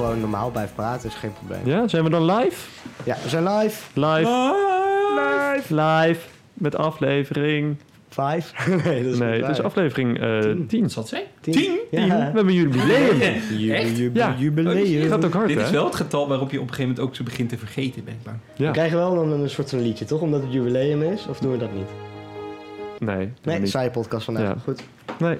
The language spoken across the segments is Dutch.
gewoon normaal blijft praten is geen probleem. Ja, zijn we dan live? Ja, we zijn live. Live. Live. Live. Met aflevering. Vijf. nee, dat is Nee, is aflevering eh Tien. 10. Wat zal het zijn? Tien. Tien? We Ja. hebben een jubileum. Ju- Echt? Ja. Jubileum. Gaat ook hard, Dit hè? is wel het getal waarop je op een gegeven moment ook zo begint te vergeten, ben ik bang. We Ja. krijgen wel dan een soort van liedje, toch? Omdat het jubileum is? Of doen we dat niet? Nee, Nee, niet. saaie podcast vandaag. Ja. Goed. Nee.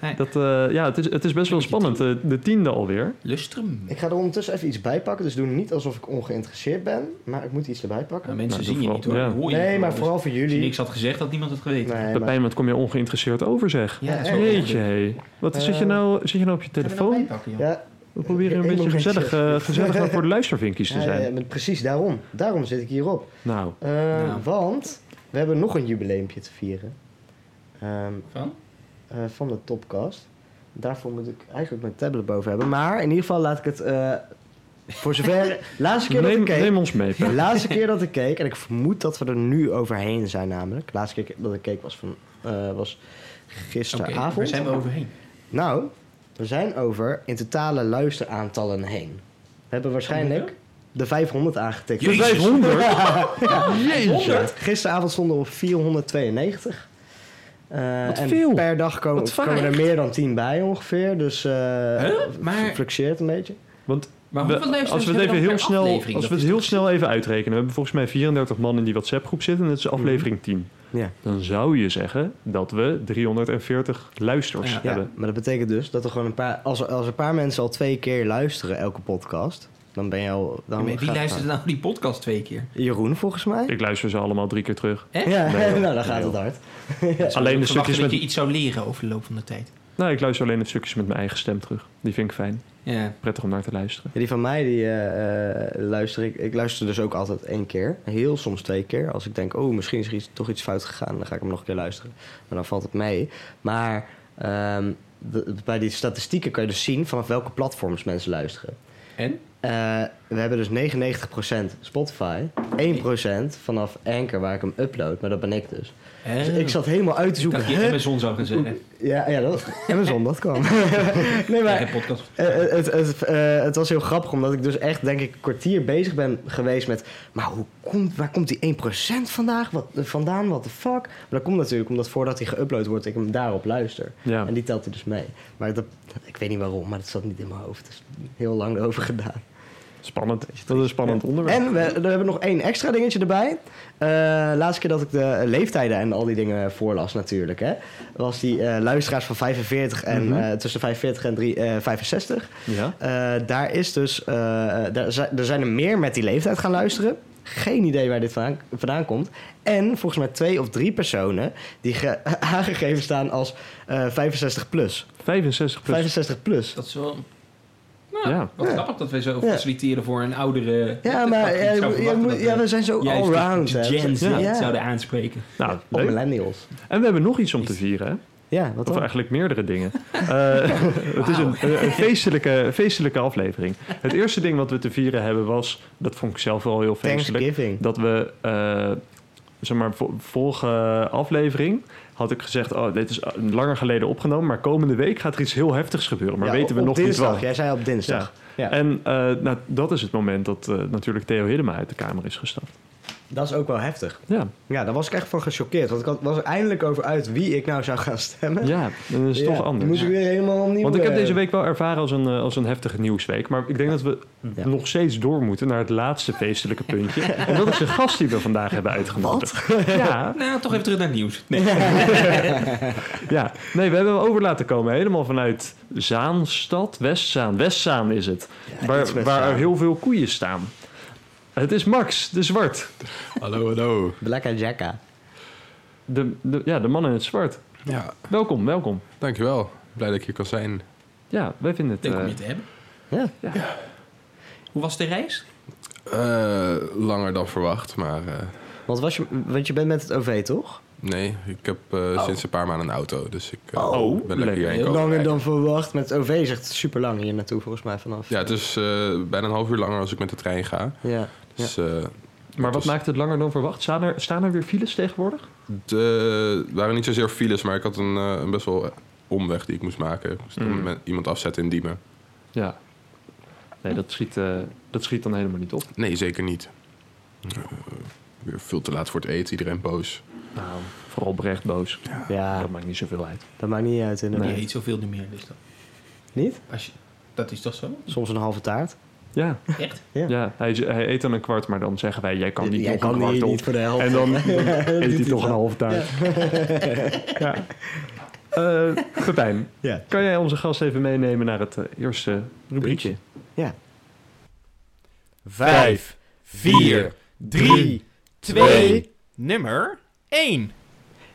Nee. Dat, eh, ja, het is, het is best wel spannend. eh, de tiende alweer. Lustrum. Ik ga er ondertussen even iets bij pakken. Dus doe niet alsof ik ongeïnteresseerd ben. Maar ik moet iets erbij pakken. Nou, mensen Nou, zien je niet hoor, je nee, maar Dus vooral voor Als je jullie. niks had gezegd, had niemand het geweten. Nee, maar... Pepijn, wat kom je ongeïnteresseerd over, zeg? Ja, dat Eh, Jeetje, hé. Wat Eh, zit, je nou, zit je nou op je nou telefoon? bijpakken, joh? Ja, We proberen een beetje gezellig, eh, gezellig voor de luistervinkjes te ja, zijn. ja, maar precies daarom. Daarom zit ik hierop. Nou, Eh, Nou. Want we hebben nog een jubileumpje te vieren. Ehm, Van? Eh, van de Topcast. Daarvoor moet ik eigenlijk mijn tablet boven hebben. Maar in ieder geval laat ik het... eh, voor zover... laatste keer dat ik keek... neem ons mee. De laatste keer dat ik keek, en ik vermoed dat we er nu overheen zijn namelijk. De laatste keer dat ik keek was, van, eh, was Oké, gisteravond. waar zijn we overheen? Nou, we zijn over in totale luisteraantallen heen. We hebben waarschijnlijk de 500 aangetikt. Jezus. 500? Jeetje. Gisteravond stonden we op 492. Eh, Wat en veel. per dag komen, er meer dan 10 bij ongeveer. Dus eh Maar- fluctueert een beetje. Want Maar we- luisteraars als we het hebben even heel snel, als we Dat het heel snel even uitrekenen. We hebben volgens mij 34 man in die WhatsApp groep zitten. En het is aflevering 10. Ja. Dan zou je zeggen dat we 340 luisters Ja. Ja, hebben. maar dat betekent dus dat er gewoon een paar... Als er, als er een paar mensen al twee keer luisteren, elke podcast... Dan ben je al... Dan Ja, wie luistert nou die podcast twee keer? Jeroen, volgens mij. Ik luister ze allemaal drie keer terug. Echt? Ja, Nee, nou dan gaat nee, het hard. Alleen de stukjes dat met... je iets zou leren over de loop van de tijd. Nou, ik luister alleen de stukjes met mijn eigen stem terug. Die vind ik fijn. Ja. Prettig om naar te luisteren. Ja, die van mij, die eh, eh, luister ik. Ik luister dus ook altijd één keer. Heel soms twee keer. Als ik denk, oh, misschien is er iets, toch iets fout gegaan, dan ga ik hem nog een keer luisteren. Maar dan valt het mee. Maar ehm, de- bij die statistieken kan je dus zien vanaf welke platforms mensen luisteren. Eh, we hebben dus 99% Spotify, 1% vanaf Anchor waar ik hem upload, maar dat ben ik dus. Dus ik zat helemaal uit te zoeken. dacht je? Amazon zou gaan zeggen. Ja, ja dat, Amazon, dat kan. nee, maar Ja, podcast. eh, het, het, eh, het was heel grappig, omdat ik dus echt, denk ik, een kwartier bezig ben geweest met... Maar hoe komt, waar komt die 1% vandaag wat, eh, vandaan? What the fuck? Maar dat komt natuurlijk omdat voordat hij geüpload wordt, ik hem daarop luister. Ja. En die telt hij dus mee. Maar dat, ik weet niet waarom, maar dat zat niet in mijn hoofd. Het is heel lang erover gedaan. Spannend. Dat is een spannend onderwerp. En we, we hebben nog één extra dingetje erbij. Eh laatste keer dat ik de leeftijden en al die dingen voorlas natuurlijk. Hè, was die eh, luisteraars van 45 en Mhm. eh, tussen 45 en drie- eh, 65. Ja. Eh, daar is dus, eh, daar zijn, er zijn er meer met die leeftijd gaan luisteren. Geen idee waar dit vandaan, vandaan komt. En volgens mij twee of drie personen die ge- aangegeven staan als eh 65 plus. 65 plus. 65 plus. Dat is wel... Nou, Ja. wat Ja. grappig dat wij zo Ja. faciliteren voor een oudere... Ja, maar ja, ja, we zijn zo allround. de hè. Gen Z Ja. zouden aanspreken. Nou, Of millennials. En we hebben nog iets om te vieren, hè? Ja, wat Of dan? eigenlijk meerdere dingen. Eh, het is een, een, feestelijke, feestelijke aflevering. Het eerste ding wat we te vieren hebben was... Dat vond ik zelf wel heel feestelijk. Thanksgiving. Dat we, eh, zeg maar, vo- vorige aflevering had ik gezegd... Oh, dit is langer geleden opgenomen, maar komende week gaat er iets heel heftigs gebeuren. Maar Ja, weten we nog dinsdag. niet wat. Jij zei op dinsdag. Ja. En eh, nou, dat is het moment dat eh, natuurlijk Theo Hiddema uit de kamer is gestapt. Dat is ook wel heftig. Ja, Ja, daar was ik echt van gechoqueerd. Want ik was er eindelijk over uit wie ik nou zou gaan stemmen. ja dat is Ja, toch anders. Moet ik weer helemaal opnieuw... Want ik heb eh, deze week wel ervaren als een, eh, als een heftige nieuwsweek. Maar ik denk dat we Ja. nog steeds door moeten naar het laatste feestelijke puntje. en dat is de gast die we vandaag hebben uitgenodigd. Ja, Nou, toch even terug naar het nieuws. Nee. ja, nee, we hebben hem over laten komen. Helemaal vanuit Zaanstad, Westzaan. Westzaan is het. Ja, waar waar er heel veel koeien staan. Het is Max, de zwart. Hallo, hallo. Black and Jacka. De, de, ja, de man in het zwart. Ja, Welkom, welkom. dankjewel. Blij dat ik hier kan zijn. Ja, wij vinden het... Leuk om eh, je te hebben. Ja. Hoe was de reis? Eh, langer dan verwacht, maar eh, Want, was je, want je bent met het OV, toch? Nee. Ik heb eh, sinds een paar maanden een auto, dus ik eh, Oh, ben lekker hierheen Heel komen Langer dan verwacht. Met het OV is echt super lang hier naartoe, volgens mij vanaf. Ja, het is eh, bijna een half uur langer als ik met de trein ga. Ja. Dus eh, Maar wat was- maakt het langer dan verwacht? Staan er, staan er weer files tegenwoordig? De, het waren niet zozeer files, maar ik had een, eh, een best wel omweg die ik moest maken. Ik moest Mm. met iemand afzetten in Diemen. Ja. Nee, dat schiet, eh, dat schiet dan helemaal niet op. Nee, zeker niet. Weer veel te laat voor het eten, iedereen boos. Nou, vooral Brecht boos. Ja, Dat maakt niet zoveel uit. dat maakt niet uit inderdaad. Die eet zoveel niet meer. Dus dat, Niet? als je, dat is toch zo? Soms een halve taart. Ja, Echt? Ja. ja hij, hij eet dan een kwart, maar dan zeggen wij, jij kan niet Jij nog kan een kwart niet, op. niet voor de helft. En dan eet hij toch een halve taart. Ja. Eh, Pepijn, Ja. kan jij onze gast even meenemen naar het eh, eerste rubriekje? Ja. Vijf, vier, drie, twee, nummer één.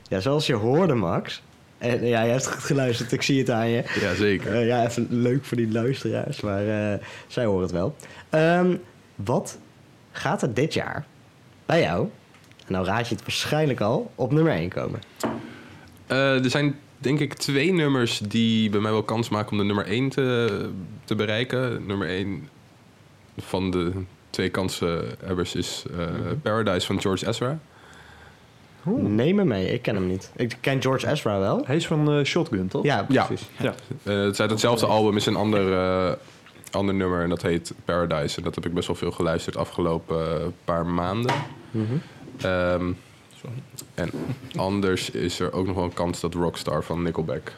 Ja, zoals je hoorde, Max. En ja, jij hebt goed geluisterd, ik zie het aan je. Jazeker. Eh, ja, even leuk voor die luisteraars, maar eh, zij horen het wel. Ehm, wat gaat er dit jaar bij jou, en nou raad je het waarschijnlijk al, op nummer 1 komen? Eh, er zijn denk ik twee nummers die bij mij wel kans maken om de nummer 1 te, te bereiken. Nummer 1 van de twee kansenhebbers is eh, Mhm. Paradise van George Ezra. Neem me mee, ik ken hem niet. Ik ken George Ezra wel. Hij is van eh, Shotgun, toch? Ja, precies. Ja. Eh, het is uit hetzelfde album, is een ander, eh, ander nummer en dat heet Paradise. En dat heb ik best wel veel geluisterd afgelopen paar maanden. Mhm. Ehm, en anders is er ook nog wel een kans dat Rockstar van Nickelback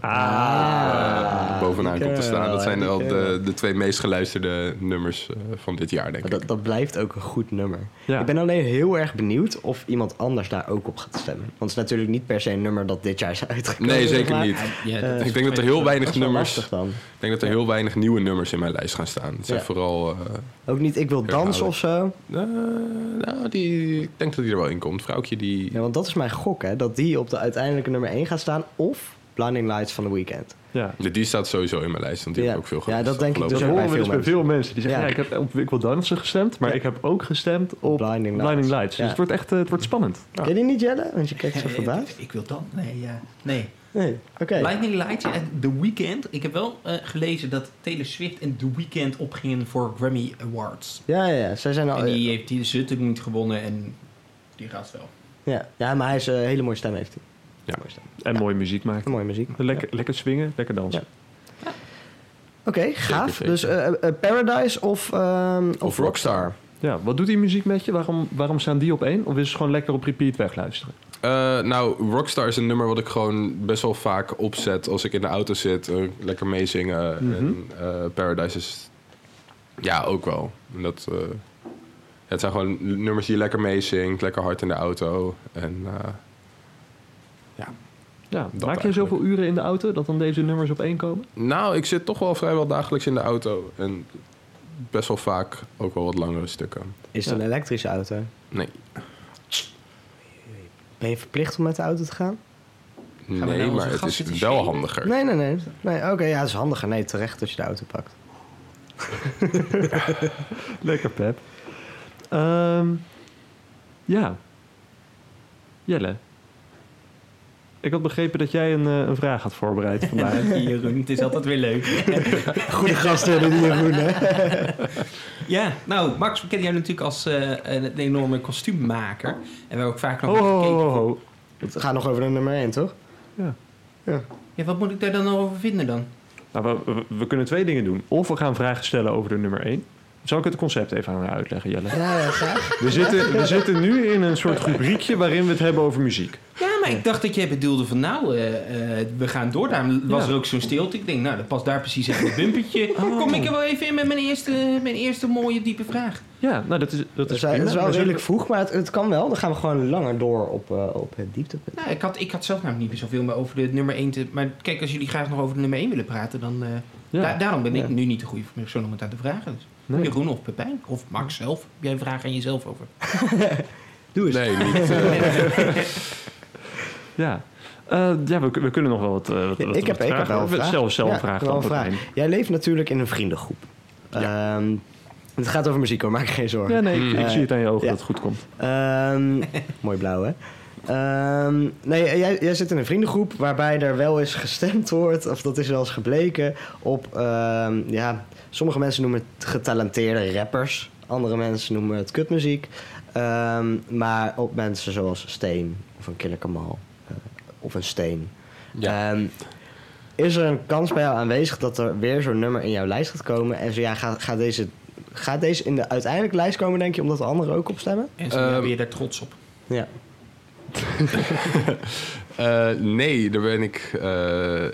Ah. eh, bovenaan komt te staan. Dat zijn wel de, de twee meest geluisterde nummers eh, van dit jaar, denk ik. dat, dat blijft ook een goed nummer. Ja. Ik ben alleen heel erg benieuwd of iemand anders daar ook op gaat stemmen. Want het is natuurlijk niet per se een nummer dat dit jaar is uitgekomen. Nee, zeker maar. niet. Ja, Eh, ik denk dat er heel weinig nummers. dan. Ik denk dat er heel weinig nieuwe nummers in mijn lijst gaan staan. Het zijn Ja. vooral. eh, Ook niet Ik wil dansen of zo. nou, die, ik denk dat die er wel in komt. Vrouwtje die. Ja, want dat is mijn gok, hè. Dat die op de uiteindelijke nummer 1 gaat staan. Of Blinding Lights van The Weeknd. Ja. Die staat sowieso in mijn lijst, want die Ja. heb ik ook veel Ja, geluisterd dat denk ik afgelopen Dat Dus ook horen we bij dus veel bij veel mensen. Die zeggen, Ja. ja, ik heb op Ik wil dansen gestemd, maar Ja. ik heb ook gestemd op Blinding Blinding, Lights. Lights. Ja. Dus het wordt echt eh, het wordt spannend. Ken je die niet, Jelle? Want je kijkt zo Eh, verbaasd. Ik wil dan? Nee, ja. Nee. Nee, oké. Lightning Lights en The Weeknd. Ik heb wel eh, gelezen dat Taylor Swift en The Weeknd opgingen voor Grammy Awards. Ja, ja, ja. Zij zijn al... En die heeft die ze natuurlijk niet gewonnen en die gaat wel. Ja. ja, maar hij is een hele mooie stem heeft hij. Ja. En mooie muziek maken. Mooie muziek. Lekker, lekker swingen, lekker dansen. Oké, gaaf. zeker. Dus eh, eh, Paradise of, ehm, of, Of Rockstar. Rockstar. Ja, wat doet die muziek met je? Waarom, waarom staan die op één? Of is het gewoon lekker op repeat wegluisteren? Eh, nou, Rockstar is een nummer wat ik gewoon best wel vaak opzet als ik in de auto zit. lekker meezingen. En eh, Paradise is ja ook wel. En dat, eh, het zijn gewoon nummers die je lekker meezingt, lekker hard in de auto. En Ja, Dat maak je zoveel uren in de auto dat dan deze nummers op één komen? nou, ik zit toch wel vrijwel dagelijks in de auto. En best wel vaak ook wel wat langere stukken. Is het Ja. een elektrische auto? Nee, Ben je verplicht om met de auto te gaan? nee onze maar het is wel handiger. Nee, nee, nee. nee Oké, ja, het is handiger. Nee, terecht als je de auto pakt. Lekker, Pep. Ehm, ja. Jelle. Ik had begrepen dat jij een, eh, een vraag had voorbereid vandaag. Jeroen, het is altijd weer leuk. Goede gasten in Jeroen, hè? Ja, nou, Max, we kennen jou natuurlijk als eh, een enorme kostuummaker. En we hebben ook vaak nog Ho, ho, gekeken. ho, ho. Het gaat nog over de nummer 1, toch? Ja. Ja, wat moet ik daar dan over vinden dan? Nou, we, kunnen twee dingen doen. Of we gaan vragen stellen over de nummer 1. Zal ik het concept even aan jou uitleggen, Jelle? Ja, ja, graag. We zitten, we zitten nu in een soort rubriekje waarin we het hebben over muziek. Ja, maar ik dacht dat jij bedoelde van nou, eh, eh, we gaan door. Daarom was Ja. er ook zo'n stilte. Ik denk, nou, dat past daar precies in het bumpertje. Kom ik er wel even in met mijn eerste, mijn eerste mooie diepe vraag. Ja, nou, dat is, dat is prima. is wel We redelijk vroeg, maar het, het kan wel. Dan gaan we gewoon langer door op, eh, op het dieptepunt. Nou, ik had, ik had zelf namelijk niet meer zoveel meer over de nummer 1 te... Maar kijk, als jullie graag nog over de nummer 1 willen praten, dan... Ja. da- daarom ben ik nu niet de goede persoon om het aan te vragen. Dus. Nee. Jeroen of Pepijn, of Max zelf. Heb jij een vraag aan jezelf over? Doe eens. Nee, niet. Ja, Eh, ja we, we kunnen nog wel wat, wat, wat ik heb, ik heb vragen. wel een vraag. Stel, stel een Ja, vraag wel dan, een vraag. Pepijn. Jij leeft natuurlijk in een vriendengroep. Ehm, het gaat over muziek hoor, maak geen zorgen. Ja, nee, ik, ik Eh, zie het aan je ogen ja. dat het goed komt. Ehm, mooi blauw, hè? Ehm, nee, jij, jij zit in een vriendengroep waarbij er wel eens gestemd wordt, of dat is wel eens gebleken, op, ja, sommige mensen noemen het getalenteerde rappers. Andere mensen noemen het kutmuziek. Maar op mensen zoals Steen of een Killer Kamal of een Steen. Ja. Ehm, is er een kans bij jou aanwezig dat er weer zo'n nummer in jouw lijst gaat komen? En zo ja, gaat, gaat, deze, gaat deze in de uiteindelijke lijst komen, denk je, omdat de anderen ook op stemmen? En zo Ehm, ben je daar trots op. Ja. Eh, nee, daar ben ik. eh,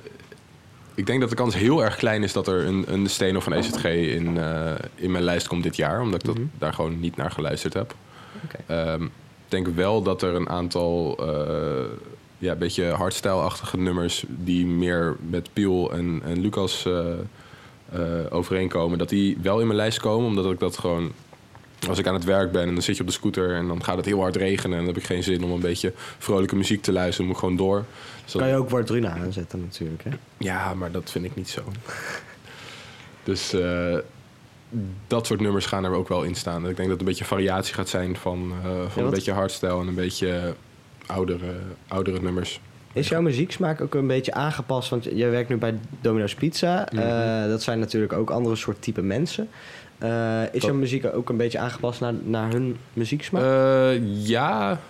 ik denk dat de kans heel erg klein is dat er een, een steen of een EZG in, eh, in mijn lijst komt dit jaar, omdat ik dat, Mhm. daar gewoon niet naar geluisterd heb. Oké. Ehm, ik denk wel dat er een aantal eh ja, een beetje hardstyle-achtige nummers die meer met Piel en, en Lucas eh, eh, overeenkomen, dat die wel in mijn lijst komen, omdat ik dat gewoon als ik aan het werk ben en dan zit je op de scooter en dan gaat het heel hard regenen en dan heb ik geen zin om een beetje vrolijke muziek te luisteren, moet ik gewoon door. Dus dat- Kan je ook Wardruna aanzetten natuurlijk, hè? ja, maar dat vind ik niet zo. dus eh, dat soort nummers gaan er ook wel in staan. Ik denk dat het een beetje variatie gaat zijn van, van wat- een beetje hardstyle en een beetje oudere, oudere nummers. Is jouw muzieksmaak ook een beetje aangepast? Want jij werkt nu bij Domino's Pizza. Mhm. Eh, dat zijn natuurlijk ook andere soort type mensen. Eh, is jouw muziek ook een beetje aangepast naar, naar hun muzieksmaak? Eh, ja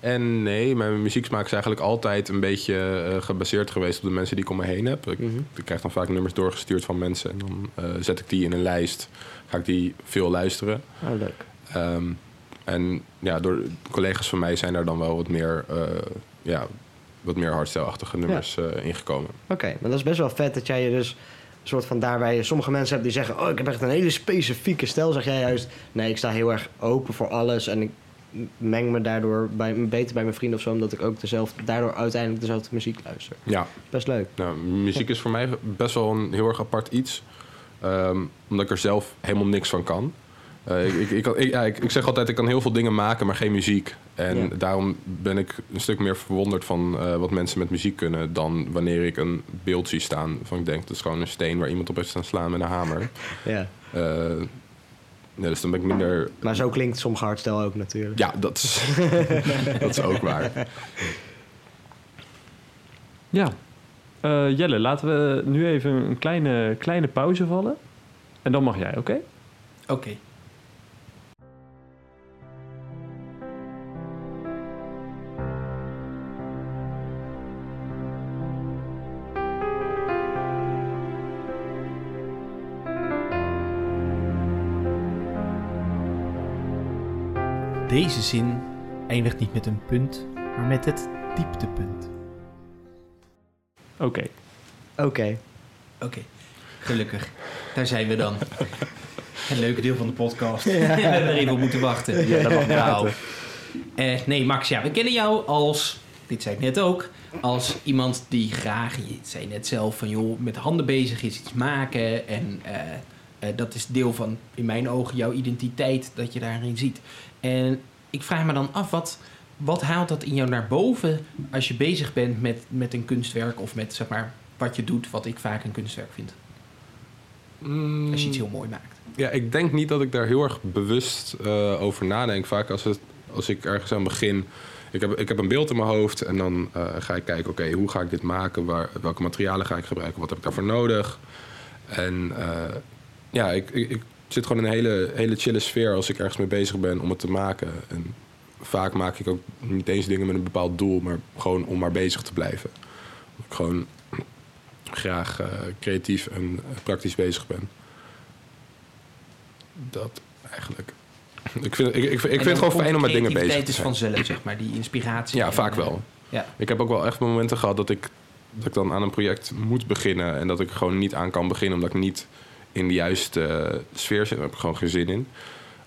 en nee. Mijn muzieksmaak is eigenlijk altijd een beetje gebaseerd geweest op de mensen die ik om me heen heb. Ik, Mhm. ik krijg dan vaak nummers doorgestuurd van mensen en dan zet ik die in een lijst. Ga ik die veel luisteren. Oh, leuk. Ehm, en ja, door collega's van mij zijn er dan wel wat meer, eh ja, wat meer hardstyle-achtige nummers eh, ingekomen. Oké, maar dat is best wel vet dat jij je dus... een soort van daar waar je sommige mensen hebt die zeggen... oh, ik heb echt een hele specifieke stijl. Zeg jij juist, nee, ik sta heel erg open voor alles... en ik meng me daardoor bij, beter bij mijn vrienden of zo... omdat ik ook dezelfde, daardoor uiteindelijk dezelfde muziek luister. Ja, Best leuk. nou, muziek is voor mij best wel een heel erg apart iets. Ehm, omdat ik er zelf helemaal niks van kan. Eh, ik, ik, ik, ik, ja, ik, ik zeg altijd, ik kan heel veel dingen maken, maar geen muziek. En Ja. daarom ben ik een stuk meer verwonderd van eh, wat mensen met muziek kunnen... dan wanneer ik een beeld zie staan van ik denk, dat is gewoon een steen... waar iemand op heeft staan slaan met een hamer. Ja. Eh, ja, dus dan ben ik minder Maar zo klinkt sommige hardstyle ook natuurlijk. Ja, dat is, dat is ook waar. Ja. Eh, Jelle, laten we nu even een kleine, kleine pauze vallen. En dan mag jij, oké? Oké. Deze zin eindigt niet met een punt, maar met het dieptepunt. Oké. Oké. Oké, gelukkig. Daar zijn we dan. Het leuke deel van de podcast. Ja. we hebben er even op moeten wachten. Ja, dat mag Nou, eh, nee, Max, ja, we kennen jou als, dit zei ik net ook, als iemand die graag, je zei net zelf, van joh, met handen bezig is, iets maken. En eh, eh, dat is deel van, in mijn ogen, jouw identiteit, dat je daarin ziet. En ik vraag me dan af, wat, wat haalt dat in jou naar boven als je bezig bent met, met een kunstwerk of met, zeg maar, wat je doet, wat ik vaak een kunstwerk vind. Als je iets heel mooi maakt. Ja, ik denk niet dat ik daar heel erg bewust eh, over nadenk. Vaak als, het, als ik ergens aan begin... Ik heb, ik heb een beeld in mijn hoofd en dan eh, ga ik kijken... oké, hoe ga ik dit maken? Waar, welke materialen ga ik gebruiken? Wat heb ik daarvoor nodig? En eh, ja, ik, ik, ik zit gewoon in een hele, hele chille sfeer... als ik ergens mee bezig ben om het te maken. En vaak maak ik ook niet eens dingen met een bepaald doel... maar gewoon om maar bezig te blijven. Ik gewoon graag eh, creatief en praktisch bezig ben. Dat eigenlijk. Ik vind, ik, ik, ik vind het gewoon fijn om met dingen bezig te is zijn. vanzelf, zeg maar, die inspiratie. Ja, En, vaak wel. Ja. Ik heb ook wel echt momenten gehad dat ik, dat ik dan aan een project moet beginnen. En dat ik gewoon niet aan kan beginnen omdat ik niet in de juiste eh, sfeer zit. Daar heb ik gewoon geen zin in.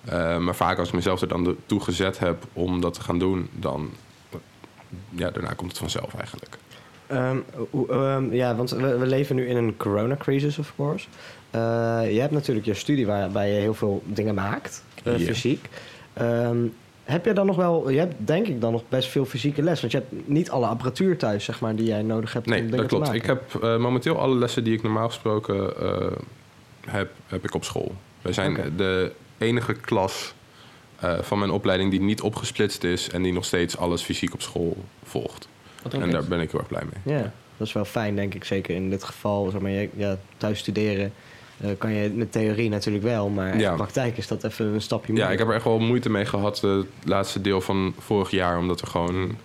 Eh, maar vaak als ik mezelf er dan toe gezet heb om dat te gaan doen, dan. Ja, daarna komt het vanzelf eigenlijk. Ehm, ehm, ja, want we, we leven nu in een coronacrisis, of course. Eh, je hebt natuurlijk je studie waarbij je heel veel dingen maakt, fysiek. Ehm, heb je dan nog wel, je hebt denk ik dan nog best veel fysieke les, want je hebt niet alle apparatuur thuis, zeg maar, die jij nodig hebt om Nee, dingen dat klopt. te Ik maken. heb momenteel alle lessen die ik normaal gesproken heb, heb ik op school. Wij zijn de enige klas eh, van mijn opleiding die niet opgesplitst is en die nog steeds alles fysiek op school volgt. Wat En daar ben ik heel erg blij mee. Ja, dat is wel fijn, denk ik, zeker in dit geval. Zeg maar, je- ja, thuis studeren eh, kan je met theorie natuurlijk wel, maar Ja. in de praktijk is dat even een stapje Ja, ik heb er echt wel moeite mee gehad eh, het laatste deel van vorig jaar. Omdat we gewoon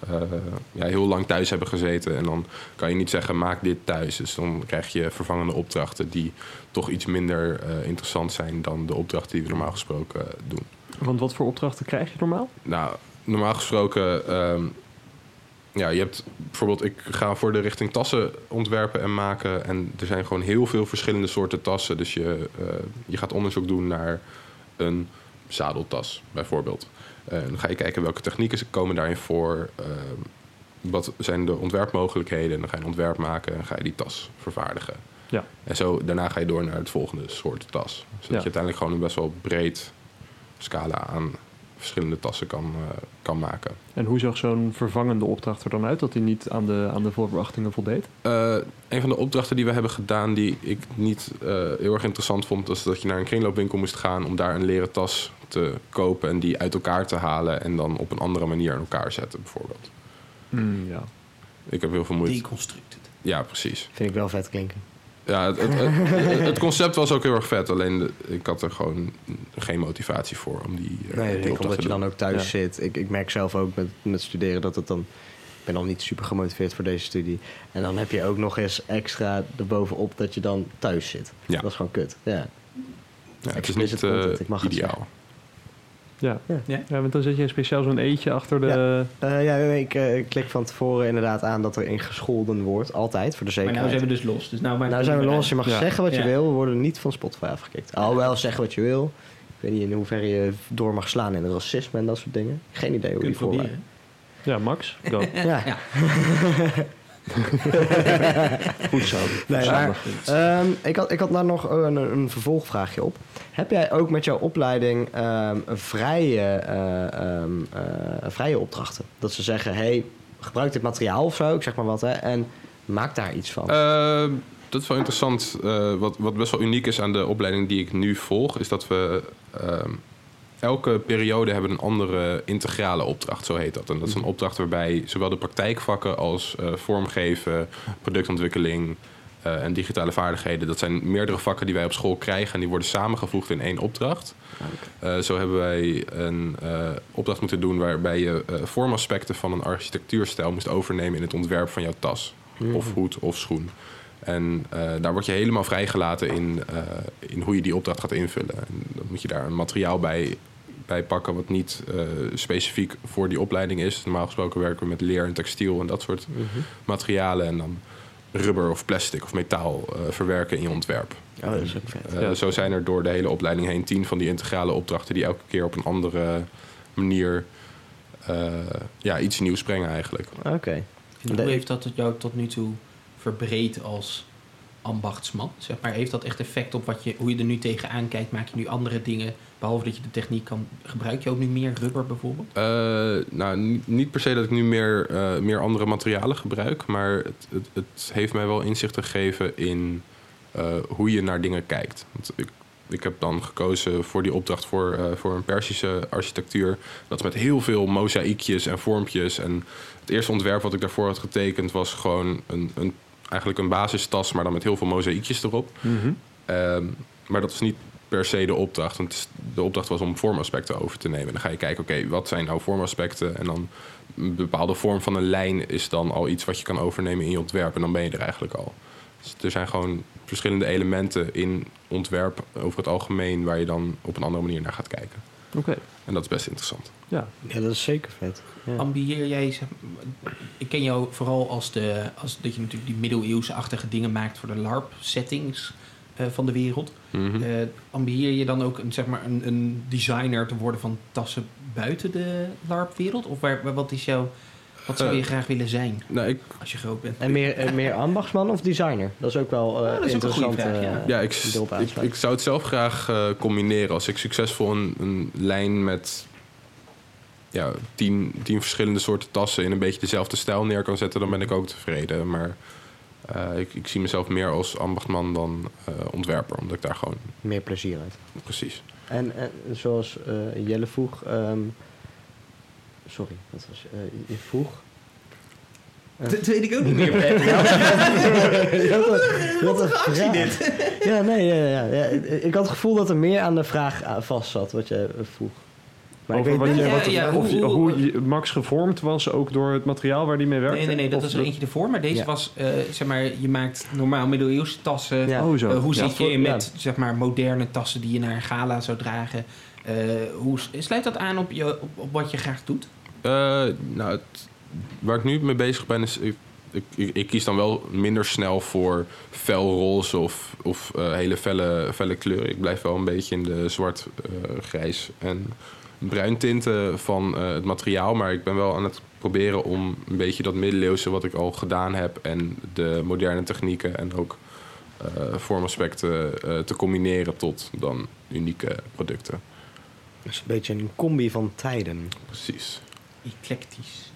ja, heel lang thuis hebben gezeten. En dan kan je niet zeggen, maak dit thuis. Dus dan krijg je vervangende opdrachten die toch iets minder eh, interessant zijn dan de opdrachten die we normaal gesproken eh, doen. Want wat voor opdrachten krijg je normaal? Nou, normaal gesproken, ehm, ja, je hebt bijvoorbeeld, ik ga voor de richting tassen ontwerpen en maken. En er zijn gewoon heel veel verschillende soorten tassen. Dus je, eh, je gaat onderzoek doen naar een zadeltas, bijvoorbeeld. Dan ga je kijken welke technieken komen daarin voor. ehm, wat zijn de ontwerpmogelijkheden? En dan ga je een ontwerp maken en ga je die tas vervaardigen. Ja. En zo, daarna ga je door naar het volgende soort tas. Zodat Ja. je uiteindelijk gewoon een best wel breed scala aan verschillende tassen kan, eh, kan maken. En hoe zag zo'n vervangende opdracht er dan uit dat hij niet aan de, aan de verwachtingen voldeed? Eh, een van de opdrachten die we hebben gedaan die ik niet eh, heel erg interessant vond, was dat je naar een kringloopwinkel moest gaan om daar een leren tas te kopen en die uit elkaar te halen en dan op een andere manier in elkaar zetten, bijvoorbeeld. ja. Ik heb heel veel moeite. Deconstructed. Ja, precies. Vind ik wel vet klinken. Ja, het, het, het, concept was ook heel erg vet, alleen de- ik had er gewoon geen motivatie voor om die, eh, Nee, die omdat je dan ook thuis Ja. zit. Ik, ik merk zelf ook met, met studeren dat het dan... Ik ben al niet super gemotiveerd voor deze studie. En dan heb je ook nog eens extra erbovenop dat je dan thuis zit. Ja. Dat is gewoon kut. Ja. Ja, het is niet eh, content, ik mag het ideaal. Ja. Ja. Ja? want dan zet je speciaal zo'n eetje achter de... Ja. Eh, ja, nee, ik eh, klik van tevoren inderdaad aan dat er in gescholden wordt. Altijd, voor de Maar zekerheid. nou zijn we dus los. Dus nou, Nou zijn we los, je mag Ja. zeggen wat je wil. We worden niet van Spotify afgekikt. Al wel zeggen wat je wil. Ik weet niet in hoeverre je door mag slaan in racisme en dat soort dingen. Geen idee hoe je proberen. Ja, Max, go. Ja. Goed zo. Nee, Verstandig. Ehm, ik, had, ik had daar nog een, een vervolgvraagje op. Heb jij ook met jouw opleiding ehm, een vrije, eh, ehm, eh, vrije opdrachten? Dat ze zeggen, hey, gebruik dit materiaal of zo, ik zeg maar wat, hè, en maak daar iets van. Eh, dat is wel interessant. Eh, wat, wat best wel uniek is aan de opleiding die ik nu volg, is dat we ehm, elke periode hebben een andere integrale opdracht, zo heet dat. En dat is een opdracht waarbij zowel de praktijkvakken als eh, vormgeven, productontwikkeling eh, en digitale vaardigheden, dat zijn meerdere vakken die wij op school krijgen en die worden samengevoegd in één opdracht. Eh, zo hebben wij een opdracht moeten doen waarbij je vormaspecten van een architectuurstijl moest overnemen in het ontwerp van jouw tas of hoed of schoen. En daar word je helemaal vrijgelaten in, in hoe je die opdracht gaat invullen. En dan moet je daar een materiaal bij, bij pakken wat niet eh, specifiek voor die opleiding is. Normaal gesproken werken we met leer en textiel en dat soort Mhm. materialen. En dan rubber of plastic of metaal eh, verwerken in je ontwerp. Oh, dat is ook vet. Eh, Ja. Zo zijn er door de hele opleiding heen tien van die integrale opdrachten die elke keer op een andere manier eh, ja, iets nieuws brengen eigenlijk. Oké. En hoe heeft dat het jou tot nu toe verbreed als ambachtsman? Zeg maar, heeft dat echt effect op wat je, hoe je er nu tegenaan kijkt? Maak je nu andere dingen, behalve dat je de techniek kan... Gebruik je ook nu meer rubber bijvoorbeeld? Eh, nou, ni- niet per se dat ik nu meer, eh, meer andere materialen gebruik, maar het, het, het heeft mij wel inzicht gegeven in eh, hoe je naar dingen kijkt. Want ik, ik heb dan gekozen voor die opdracht voor, voor een Persische architectuur. Dat met heel veel mozaïekjes en vormpjes. En het eerste ontwerp wat ik daarvoor had getekend was gewoon een, een, eigenlijk een basistas, maar dan met heel veel mozaïekjes erop. Mhm. Ehm, maar dat is niet per se de opdracht. Want de opdracht was om vormaspecten over te nemen. En dan ga je kijken, oké, wat zijn nou vormaspecten? En dan een bepaalde vorm van een lijn is dan al iets wat je kan overnemen in je ontwerp. En dan ben je er eigenlijk al. Dus er zijn gewoon verschillende elementen in ontwerp over het algemeen... waar je dan op een andere manier naar gaat kijken. Oké, En dat is best interessant. ja. Ja, dat is zeker vet. Ja. Ambieer jij, zeg- ik ken jou vooral als, de, als dat je natuurlijk die middeleeuwse-achtige dingen maakt voor de LARP-settings eh, van de wereld. Mhm. Eh ambieer je dan ook een, zeg maar, een, een designer te worden van tassen buiten de LARP-wereld? Of waar, waar- wat, is jouw, wat zou je Eh, graag willen zijn nou, ik, als je groot bent? En meer, eh, meer ambachtsman of designer? Dat is ook wel dat is ook een goede interessant. vraag, ja. Ja, ik, ik, zou het zelf graag eh, combineren. Als ik succesvol een, een lijn met ja, tien, tien verschillende soorten tassen in een beetje dezelfde stijl neer kan zetten, dan ben ik ook tevreden. Maar eh, ik, ik zie mezelf meer als ambachtman dan eh, ontwerper, omdat ik daar gewoon Meer plezier uit. precies. En, en zoals eh, Jelle vroeg... ehm, sorry, wat was eh, je vroeg? Dat weet ik ook niet meer. had een, een vraag. Ja, nee, ja, ja, ja. Ik had het gevoel dat er meer aan de vraag aan vast zat wat je vroeg. Maar Over ik weet wat niet... je, Ja, wat, ja, of hoe- Max gevormd was, ook door het materiaal waar die mee werkte? Nee, nee, nee, dat is er eentje ervoor. Maar deze Ja. was, eh, zeg maar, je maakt normaal middeleeuwse tassen. Ja. Oh, zo. Eh, hoe Ja. zit je voor- in ja. met, zeg maar, moderne tassen die je naar een gala zou dragen? Eh, hoe sluit dat aan op, je, op, op wat je graag doet? Eh, nou, het- waar ik nu mee bezig ben is... Ik, ik, ik, ik kies dan wel minder snel voor fel roze of, of eh, hele felle, felle kleuren. Ik blijf wel een beetje in de zwart, eh, grijs en bruin tinten van het materiaal. Maar ik ben wel aan het proberen om een beetje dat middeleeuwse wat ik al gedaan heb... en de moderne technieken en ook vormaspecten te combineren tot dan unieke producten. Het is een beetje een combi van tijden. Precies. Eclectisch.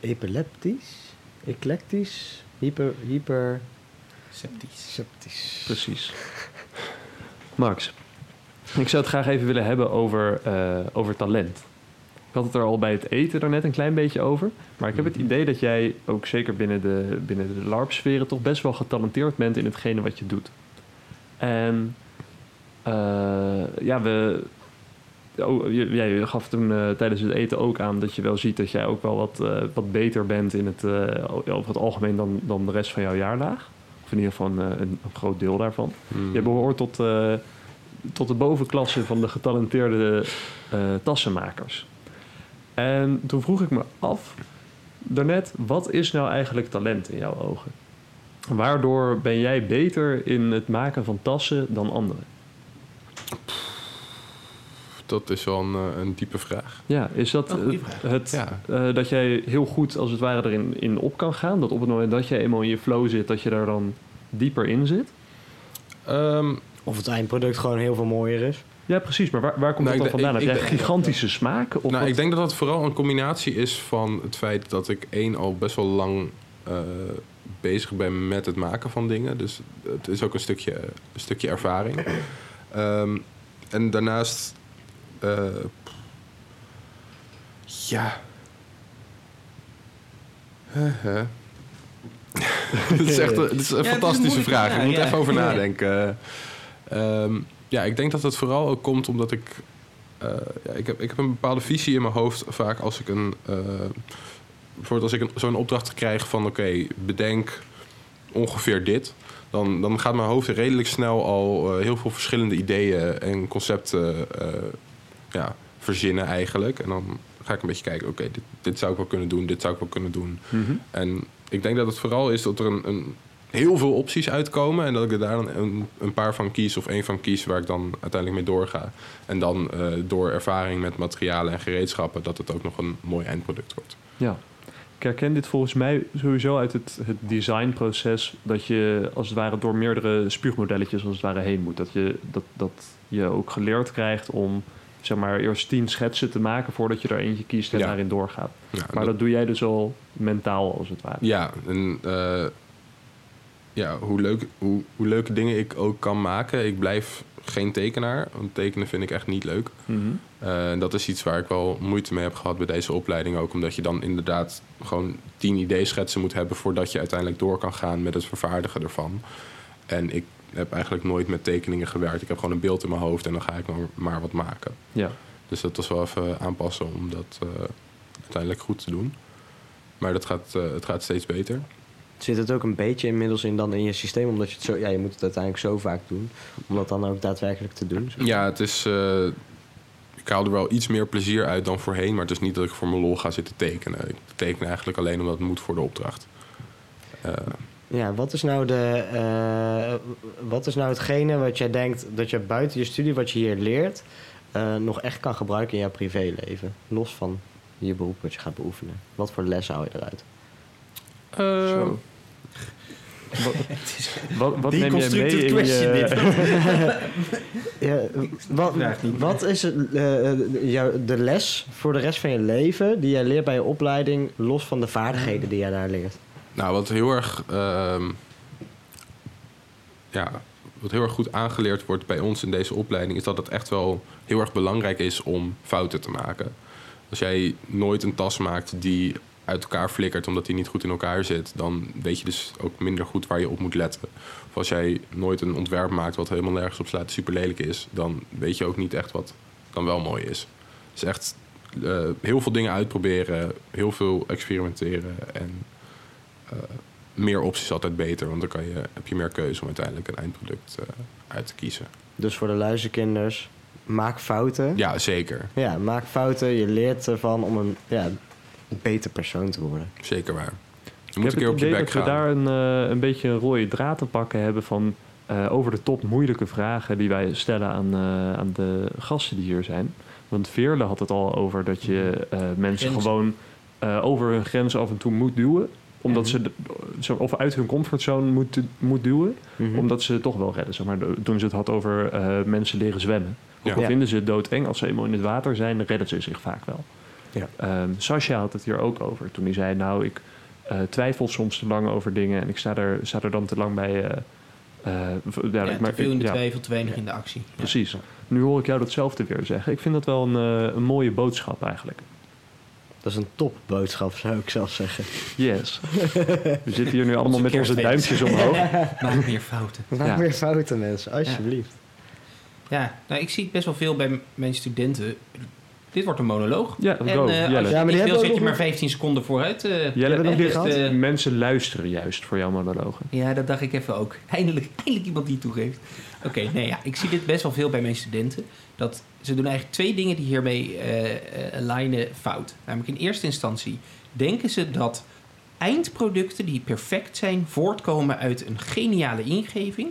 Epileptisch? Eclectisch? Hyper... Hyper... Sceptisch. Septisch. Precies. Max, ik zou het graag even willen hebben over, eh, over talent. Ik had het er al bij het eten daarnet een klein beetje over. Maar ik heb het idee dat jij ook zeker binnen de, binnen de LARP-sferen... toch best wel getalenteerd bent in hetgene wat je doet. En eh, ja, we... Oh, je, ja, je gaf toen eh, tijdens het eten ook aan dat je wel ziet dat jij ook wel wat, eh, wat beter bent in het, eh, over het algemeen dan, dan de rest van jouw jaarlaag. Of in ieder geval een, een, groot deel daarvan. Hmm. Je behoort tot, tot de bovenklasse van de getalenteerde tassenmakers. En toen vroeg ik me af, daarnet, wat is nou eigenlijk talent in jouw ogen? Waardoor ben jij beter in het maken van tassen dan anderen? Dat is wel een, eh, een diepe vraag. Ja, is dat het, Ja. eh, dat jij heel goed als het ware erin in op kan gaan? Dat op het moment dat je eenmaal in je flow zit, dat je daar dan dieper in zit? Ehm, Of het eindproduct gewoon heel veel mooier is. Ja, precies. Maar waar, waar komt Nou, dat dan vandaan? ik- Heb jij gigantische smaak? Of nou, wat? ik denk dat dat vooral een combinatie is van het feit dat ik één al best wel lang eh, bezig ben met het maken van dingen. Dus het is ook een stukje, een stukje ervaring. Ehm, en daarnaast, eh, ja. Huh, Dit is echt is een Ja, het is een fantastische vraag. Ik moet ja. even over nadenken. Ehm, ja, ik denk dat het vooral ook komt omdat ik... eh, ja, ik, heb, ik heb een bepaalde visie in mijn hoofd vaak als ik een... eh, bijvoorbeeld als ik zo'n opdracht krijg van... oké, bedenk ongeveer dit... Dan, dan gaat mijn hoofd redelijk snel al heel veel verschillende ideeën en concepten ja, verzinnen eigenlijk. En dan ga ik een beetje kijken, oké, dit, dit zou ik wel kunnen doen, dit zou ik wel kunnen doen. Mhm. En ik denk dat het vooral is dat er een, een heel veel opties uitkomen. En dat ik er daar dan een, een paar van kies of één van kies waar ik dan uiteindelijk mee doorga. En dan eh, door ervaring met materialen en gereedschappen dat het ook nog een mooi eindproduct wordt. Ja. Ik herken dit volgens mij sowieso uit het, het designproces. Dat je als het ware door meerdere spuugmodelletjes als het ware heen moet. Dat je, dat, dat je ook geleerd krijgt om zeg maar eerst tien schetsen te maken voordat je er eentje kiest en Ja. daarin doorgaat. Ja, Maar dat doe jij dus al mentaal als het ware. Ja, en eh, ja, hoe, leuk, hoe, hoe leuke dingen ik ook kan maken. Ik blijf geen tekenaar, want tekenen vind ik echt niet leuk. En dat is iets waar ik wel moeite mee heb gehad bij deze opleiding ook. Omdat je dan inderdaad gewoon tien ideeschetsen moet hebben... voordat je uiteindelijk door kan gaan met het vervaardigen ervan. En ik heb eigenlijk nooit met tekeningen gewerkt. Ik heb gewoon een beeld in mijn hoofd en dan ga ik maar, maar wat maken. Ja. Dus dat was wel even aanpassen om dat eh, uiteindelijk goed te doen. Maar dat gaat, eh, het gaat steeds beter. Zit het ook een beetje inmiddels in dan in je systeem? Omdat je het zo... Ja, je moet het uiteindelijk zo vaak doen. Om dat dan ook daadwerkelijk te doen. zeg. Ja, het is... eh, ik haal er wel iets meer plezier uit dan voorheen. Maar het is niet dat ik voor mijn lol ga zitten tekenen. Ik teken eigenlijk alleen omdat het moet voor de opdracht. Ja, wat is nou de... eh, wat is nou hetgene wat jij denkt dat je buiten je studie, wat je hier leert... eh, nog echt kan gebruiken in jouw privéleven? Los van je beroep wat je gaat beoefenen. Wat voor lessen hou je eruit? Zo. Wat, wat, wat neem jij mee in je... Ja, wat, wat is het, eh, jouw, de les voor de rest van je leven die jij leert bij je opleiding, los van de vaardigheden die jij daar leert? Nou, wat heel erg, ehm, ja, wat heel erg goed aangeleerd wordt bij ons in deze opleiding, is dat het echt wel heel erg belangrijk is om fouten te maken. Als jij nooit een tas maakt die uit elkaar flikkert omdat hij niet goed in elkaar zit, dan weet je dus ook minder goed waar je op moet letten. Of als jij nooit een ontwerp maakt wat helemaal nergens op slaat, super lelijk is, dan weet je ook niet echt wat dan wel mooi is. Dus echt eh, heel veel dingen uitproberen, heel veel experimenteren en meer opties is altijd beter, want dan kan je, heb je meer keuze om uiteindelijk een eindproduct eh, uit te kiezen. Dus voor de luisterkinders, maak fouten. Ja, zeker. Ja, maak fouten. Je leert ervan om een, ja, een beter persoon te worden. Zeker waar. Je Ik moet heb een keer het op je idee dat we gaan. daar een, eh, een beetje een rode draad te pakken hebben van eh, over de top moeilijke vragen die wij stellen aan, eh, aan de gasten die hier zijn. Want Veerle had het al over dat je eh, mensen gewoon eh, over hun grens af en toe moet duwen. Omdat Mhm. ze, de- zo, of uit hun comfortzone moet, moet duwen. Mhm. Omdat ze het toch wel redden. Zeg maar, De- toen ze het had over eh, mensen leren zwemmen. Ook al Ja. vinden ze het doodeng, als ze eenmaal in het water zijn, dan redden ze zich vaak wel. Ja. Ehm, Sascha had het hier ook over. Toen hij zei, nou, ik eh, twijfel soms te lang over dingen... en ik sta er, sta er dan te lang bij... eh, eh, ja, Ja, te veel in de ja, twijfel, te weinig in de actie. Ja. Precies. Nu hoor ik jou datzelfde weer zeggen. Ik vind dat wel een, eh, een mooie boodschap eigenlijk. Dat is een topboodschap, zou ik zelf zeggen. Yes. We zitten hier nu allemaal met onze duimpjes omhoog. Maak meer fouten. Maak Ja. meer fouten, mensen, alsjeblieft. Ja, nou, ik zie het best wel veel bij mijn studenten. Dit wordt een monoloog. Ja, En go. eh, als Jelle. je Ja, maar zet ook je nog maar 15 seconden vooruit. eh. Jelle, nog dus, gehad? Mensen luisteren juist voor jouw monologen. Ja, dat dacht ik even ook. Eindelijk, eindelijk iemand die het toegeeft. Oké, nee, ja, ik zie dit best wel veel bij mijn studenten. Dat ze doen eigenlijk twee dingen die hiermee eh eh, lijnen fout. Namelijk in eerste instantie denken ze dat eindproducten die perfect zijn... voortkomen uit een geniale ingeving...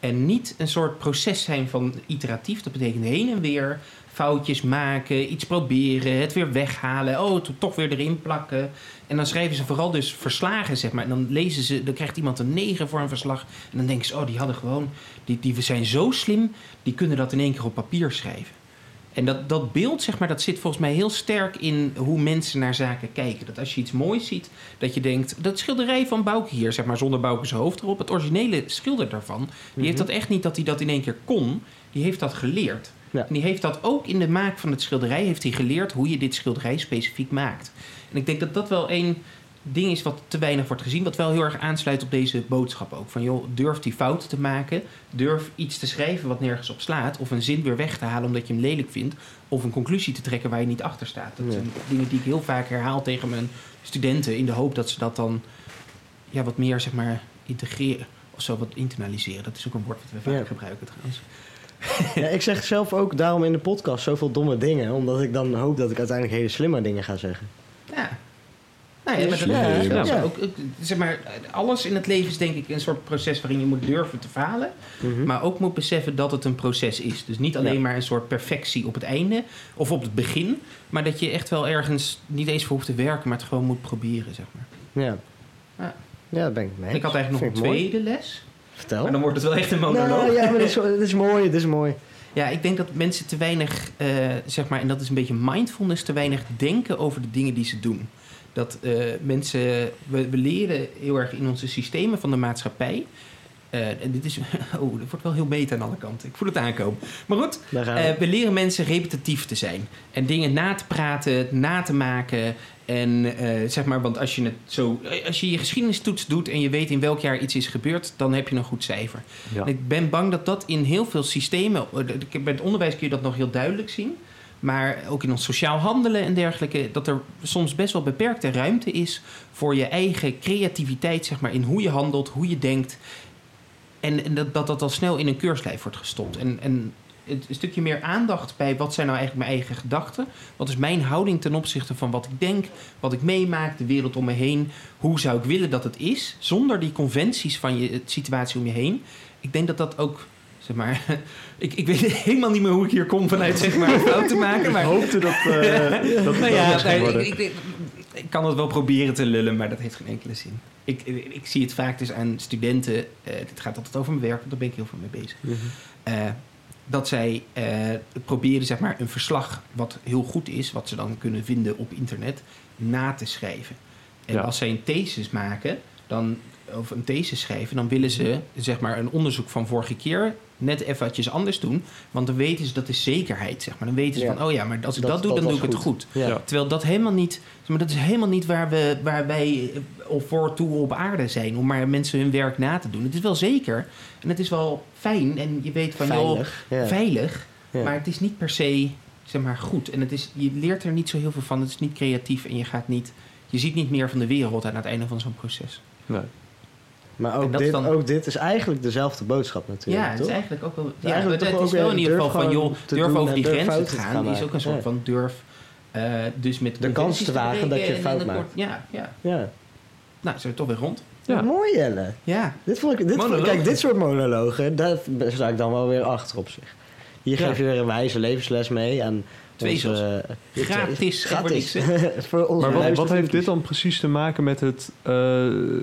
en niet een soort proces zijn van iteratief. Dat betekent heen en weer foutjes maken, iets proberen, het weer weghalen... oh, to- toch weer erin plakken... En dan schrijven ze vooral dus verslagen, zeg maar. En dan lezen ze, dan krijgt iemand een 9 voor een verslag. En dan denken ze, oh, die hadden gewoon, die, die zijn zo slim, die kunnen dat in één keer op papier schrijven. En dat, dat beeld, zeg maar, dat zit volgens mij heel sterk in hoe mensen naar zaken kijken. Dat als je iets moois ziet, dat je denkt, dat schilderij van Bouke hier, zeg maar, zonder Bouke zijn hoofd erop. Het originele schilder daarvan, die heeft dat echt niet dat hij dat in één keer kon. Die heeft dat geleerd. Ja. En die heeft dat ook in de maak van het schilderij, heeft hij geleerd hoe je dit schilderij specifiek maakt. En ik denk dat dat wel één ding is wat te weinig wordt gezien. Wat wel heel erg aansluit op deze boodschap ook. Van joh, durf die fouten te maken. Durf iets te schrijven wat nergens op slaat. Of een zin weer weg te halen omdat je hem lelijk vindt. Of een conclusie te trekken waar je niet achter staat. Dat Ja. zijn dingen die ik heel vaak herhaal tegen mijn studenten. In de hoop dat ze dat dan ja, wat meer zeg maar integreren. Of zo wat internaliseren. Dat is ook een woord wat we vaak Ja. gebruiken trouwens. Ja, ik zeg zelf ook daarom in de podcast zoveel domme dingen. Omdat ik dan hoop dat ik uiteindelijk hele slimme dingen ga zeggen. Ja. Nou ja, maar dat Ja, is wel ja. zo. Ook, zeg maar, alles in het leven is denk ik een soort proces waarin je moet durven te falen. Mhm. Maar ook moet beseffen dat het een proces is. Dus niet alleen maar een soort perfectie op het einde of op het begin. Maar dat je echt wel ergens niet eens voor hoeft te werken, maar het gewoon moet proberen, zeg maar. Ja. Ja. Ja, ben ik mee. ik had eigenlijk nog een mooi. tweede les. Vertel. Maar dan wordt het wel echt een monoloog. Nou, ja, maar dit is, mooi, dit is mooi. Ja, ik denk dat mensen te weinig, eh, zeg maar, en dat is een beetje mindfulness, te weinig denken over de dingen die ze doen. Dat eh, mensen, we, we leren heel erg in onze systemen van de maatschappij. eh, en dit is, oh, dat wordt wel heel beter aan alle kanten. Ik voel het aankomen. Maar goed, we. eh, we leren mensen repetitief te zijn. En dingen na te praten, na te maken. En zeg maar, want als je het zo. Als je je geschiedenistoets doet en je weet in welk jaar iets is gebeurd, dan heb je een goed cijfer. Ja. En Ik ben bang dat dat in heel veel systemen. Bij het onderwijs kun je dat nog heel duidelijk zien. Maar ook in ons sociaal handelen en dergelijke. Dat er soms best wel beperkte ruimte is voor je eigen creativiteit, zeg maar. In hoe je handelt, hoe je denkt. En, en dat, dat dat al snel in een keurslijf wordt gestopt. En, en een stukje meer aandacht bij wat zijn nou eigenlijk mijn eigen gedachten. Wat is mijn houding ten opzichte van wat ik denk, wat ik meemaak, de wereld om me heen. Hoe zou ik willen dat het is, zonder die conventies van je situatie om je heen. Ik denk dat dat ook, zeg maar... Ik, ik weet helemaal niet meer hoe ik hier kom vanuit, zeg maar, fout te maken. Maar Ik hoopte dat, eh dat het nou ja, nee, ik, ik, ik kan het wel proberen te lullen, maar dat heeft geen enkele zin. Ik, ik, zie het vaak dus aan studenten. eh dit gaat altijd over mijn werk, want daar ben ik heel veel mee bezig. Mhm. eh, dat zij proberen zeg maar, een verslag wat heel goed is, wat ze dan kunnen vinden op internet, na te schrijven. En Ja. als zij een thesis maken, dan of een thesis schrijven, dan willen ze zeg maar een onderzoek van vorige keer net eventjes anders doen. Want dan weten ze dat is zekerheid. Zeg maar. Dan weten ze Ja. van, oh ja, maar als ik dat, Dat- doe, dat dan doe ik het goed. Ja. Terwijl dat helemaal niet, zeg maar, dat is helemaal niet waar, we, waar wij eh, op voor toe op aarde zijn. Om maar mensen hun werk na te doen. Het is wel zeker. En het is wel fijn. En je weet van, joh, Veilig. Ja. veilig. Ja. Maar het is niet per se zeg maar, goed. En het is, je leert er niet zo heel veel van. Het is niet creatief en je gaat niet. Je ziet niet meer van de wereld aan het einde van zo'n proces. Nee. Maar En ook dit, dan- ook dit is eigenlijk dezelfde boodschap natuurlijk, ja, het toch? is eigenlijk ook wel. Ja, eigenlijk het, is wel in ieder geval van, joh, durf over en die grenzen te gaan. gaan is ook een soort Ja. van durf. eh, dus met De kans te wagen dat je fout en maakt. Ja, ja. Ja. Nou, zijn we toch weer rond. Ja. Mooi, Jelle. Ja. Dit vond ik, dit vond, kijk, dit soort monologen, daar sta ik dan wel weer achter op zich. Hier Ja. geef je weer een wijze levensles mee aan Twee eh, Gratis, Gratis. gratis. Voor onze Maar wat, wat heeft dit dan precies te maken met het eh,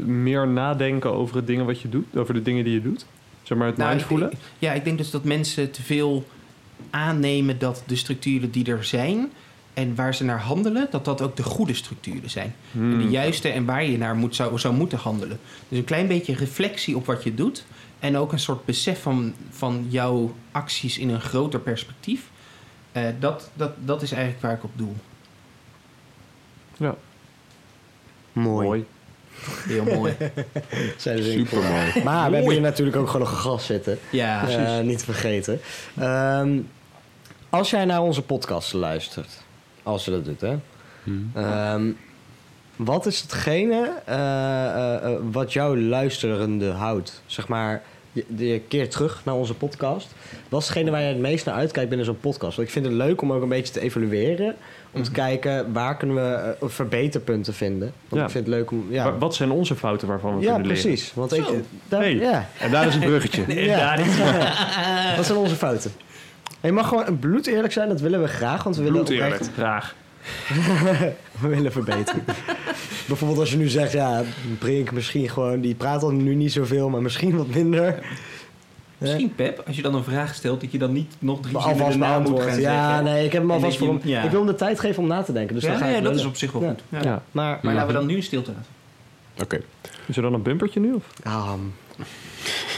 meer nadenken over het dingen wat je doet? Over de dingen die je doet? Zeg maar het Nou, ik- mindfullen? Ja, ik denk dus dat mensen te veel aannemen dat de structuren die er zijn en waar ze naar handelen, dat dat ook de goede structuren zijn. En de Hmm. juiste en waar je naar moet, zou, zou moeten handelen. Dus een klein beetje reflectie op wat je doet. En ook een soort besef van, van jouw acties in een groter perspectief. Eh, dat, dat, dat is eigenlijk waar ik op doel. Ja, Mooi. mooi. Heel mooi. Super mooi. Maar we hebben hier natuurlijk ook gewoon nog een gast zitten. Ja, Eh, niet te vergeten. Ehm, als jij naar onze podcast luistert, als je dat doet, hè. Ehm, wat is hetgene eh, eh, eh, wat jouw luisterende houdt? Zeg maar, je, je keert terug naar onze podcast. Wat is hetgene waar je het meest naar uitkijkt binnen zo'n podcast? Want ik vind het leuk om ook een beetje te evalueren. Om te kijken waar kunnen we eh, verbeterpunten vinden. Want Ja. ik vind het leuk om... Ja, Wa- Wat zijn onze fouten waarvan we ja kunnen leren? precies. Want ik, Zo. daar- Hey. ja. En daar is een bruggetje. Ja. Wat zijn onze fouten? En je mag gewoon bloed eerlijk zijn, dat willen we graag, want we willen Bloed eerlijk. oprecht, Graag. we willen verbeteren. Bijvoorbeeld als je nu zegt, ja, Brink misschien gewoon, die praat al nu niet zoveel, maar misschien wat minder. misschien Pep, als je dan een vraag stelt, dat je dan niet nog drie zinnen daarna moet gaan beantwoord. Ja, zeggen. nee, ik heb hem alvast voor hem. ja. Ik wil hem de tijd geven om na te denken. Dus dan ja, ga ja, ik dat is op zich wel Ja. goed. Ja. Ja. Maar, Maar laten we dan nu een stilte laten. Oké. Is er dan een bumpertje nu? Of? Ah,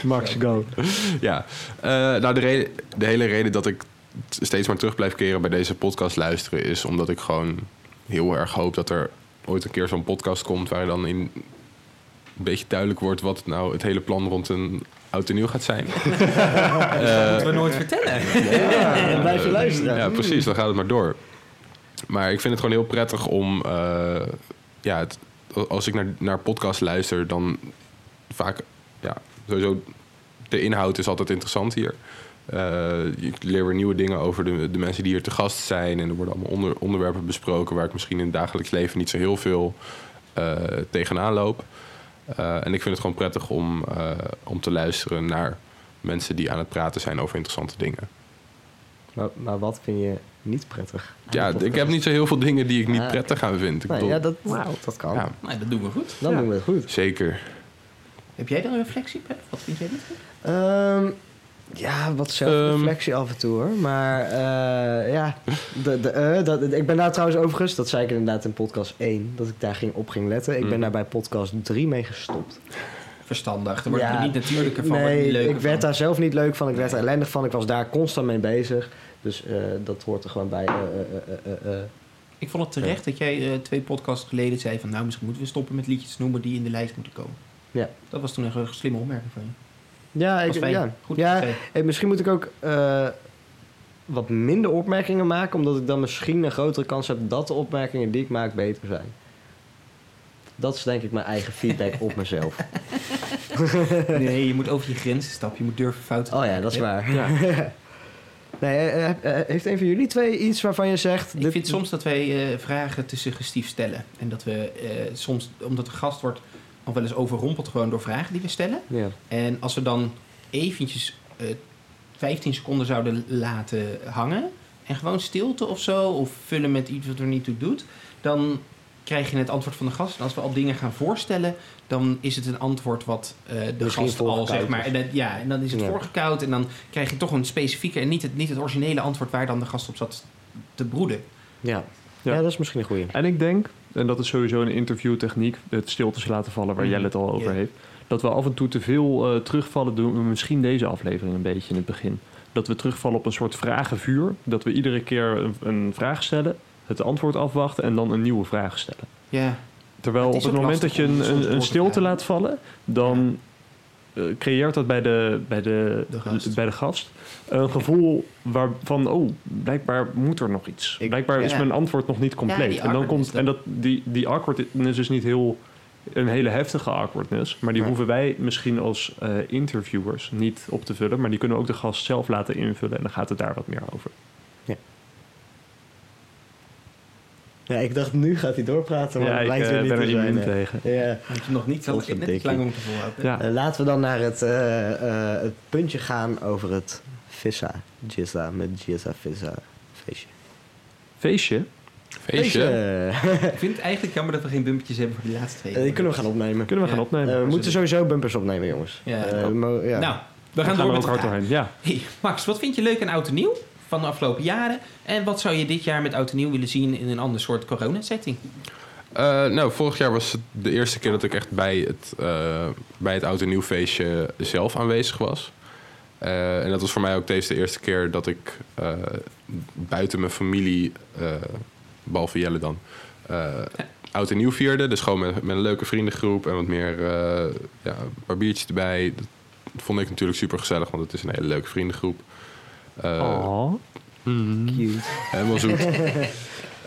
Max, go. Ja, Eh, nou de, reden, de hele reden dat ik steeds maar terug blijf keren bij deze podcast luisteren... is omdat ik gewoon heel erg hoop dat er ooit een keer zo'n podcast komt... waar dan in een beetje duidelijk wordt wat nou het hele plan rond een oud en nieuw gaat zijn. Dat moeten we nooit vertellen. Ja, blijf je luisteren. Ja, precies, dan gaat het maar door. Maar ik vind het gewoon heel prettig om... eh, ja, het- als ik naar, naar podcast luister, dan vaak... Ja, sowieso, de inhoud is altijd interessant hier. Eh, je leert weer nieuwe dingen over de, de mensen die hier te gast zijn. En er worden allemaal onder, onderwerpen besproken... waar ik misschien in het dagelijks leven niet zo heel veel eh, tegenaan loop. Eh, en ik vind het gewoon prettig om, eh, om te luisteren naar mensen die aan het praten zijn over interessante dingen. Maar, maar wat vind je niet prettig? Ja, ik heb niet zo heel veel dingen die ik niet Ah, prettig aan vind. Ik Nee, bedoel, ja, dat, dat kan. ja, Nou, dat doen we goed. Dan Ja. doen we het goed. zeker. Heb jij dan een reflectie, Pep? Wat vind jij niet goed? Ehm, ja, wat zelfreflectie af en toe hoor. Maar eh, ja, de, de, eh, dat, ik ben daar trouwens overigens, dat zei ik inderdaad in podcast 1, dat ik daar ging, op ging letten. Ik ben Mhm. daar bij podcast 3 mee gestopt. Verstandig. Daar wordt Ja, er niet natuurlijker van, nee, niet ik werd van. daar zelf niet leuk van, ik werd er ellendig van. Ik was daar constant mee bezig. Dus eh, dat hoort er gewoon bij. eh, eh, eh, eh, eh. Ik vond het terecht dat jij eh, twee podcasts geleden zei van... nou, misschien moeten we stoppen met liedjes noemen die in de lijst moeten komen. Ja. Dat was toen een slimme opmerking van je. Ja, ik, ja. Goed ja misschien moet ik ook eh, wat minder opmerkingen maken, omdat ik dan misschien een grotere kans heb dat de opmerkingen die ik maak beter zijn. Dat is denk ik mijn eigen feedback op mezelf. Nee, je moet over je grenzen stappen. Je moet durven fouten te Oh ja, maken. dat is waar. Ja. nee, eh, eh, heeft een van jullie twee iets waarvan je zegt... Ik dit- vind soms dat wij vragen te suggestief stellen. En dat we soms, omdat de gast wordt nog wel eens overrompeld gewoon door vragen die we stellen. Ja. En als we dan eventjes eh 15 seconden zouden laten hangen... en gewoon stilte of zo, of vullen met iets wat er niet toe doet... dan krijg je het antwoord van de gast. En als we al dingen gaan voorstellen... dan is het een antwoord wat eh, de Misschien gast al, zeg maar... En, dat- ja, en dan is het Ja. voorgekoud... en dan krijg je toch een specifieke... en niet het, niet het originele antwoord waar dan de gast op zat te broeden. Ja. Ja. Ja. dat is misschien een goeie. En ik denk, en dat is sowieso een interviewtechniek, het stiltes laten vallen waar Mhm. Jelle het al over Ja. heeft, dat we af en toe te veel eh, terugvallen, doen misschien deze aflevering een beetje in het begin. Dat we terugvallen op een soort vragenvuur. Dat we iedere keer een, een vraag stellen, het antwoord afwachten en dan een nieuwe vraag stellen. Ja. Terwijl Het op het moment dat je een, een, stilte laat vallen, dan creëert dat bij de, bij de, De gast. bij de gast een gevoel waarvan, oh, blijkbaar moet er nog iets. Ik- blijkbaar is mijn antwoord nog niet compleet. en dan komt, en dat, die, die awkwardness is niet heel een hele heftige awkwardness, maar die hoeven wij misschien als eh, interviewers niet op te vullen, maar die kunnen we ook de gast zelf laten invullen en dan gaat het daar wat meer over. Ja, ik dacht nu gaat hij doorpraten, maar ja, het ik lijkt eh, weer niet ben er te zijn. immuun hè. tegen. Ja. Had je nog niet ik het net Potverdikkie. langer moeten volhouden. Ja. Eh, laten we dan naar het, eh, eh, het puntje gaan over het Vissa. Jizza met Jizza Vissa feestje. Feestje? Feestje. Ik vind het eigenlijk jammer dat we geen bumpertjes hebben voor die laatste twee. Die kunnen we gaan opnemen. Kunnen we Ja. gaan opnemen? We moeten sowieso bumpers opnemen, jongens. Ja. Ja. Nou, we gaan gaan door we met ook de hard vraag. doorheen. Ja. Hey, Max, wat vind je leuk aan Oud en Nieuw van de afgelopen jaren? En wat zou je dit jaar met Oud en Nieuw willen zien in een ander soort coronasetting? Eh, nou, vorig jaar was het de eerste keer dat ik echt bij het, eh, bij het oud en nieuw feestje zelf aanwezig was. Eh, en dat was voor mij ook deze de eerste keer dat ik buiten mijn familie, eh, behalve Jelle dan, oud en nieuw vierde. Dus gewoon met, met een leuke vriendengroep en wat meer ja, een erbij. Dat vond ik natuurlijk super gezellig, want het is een hele leuke vriendengroep. Eh, Oh. Cute. Helemaal zoet.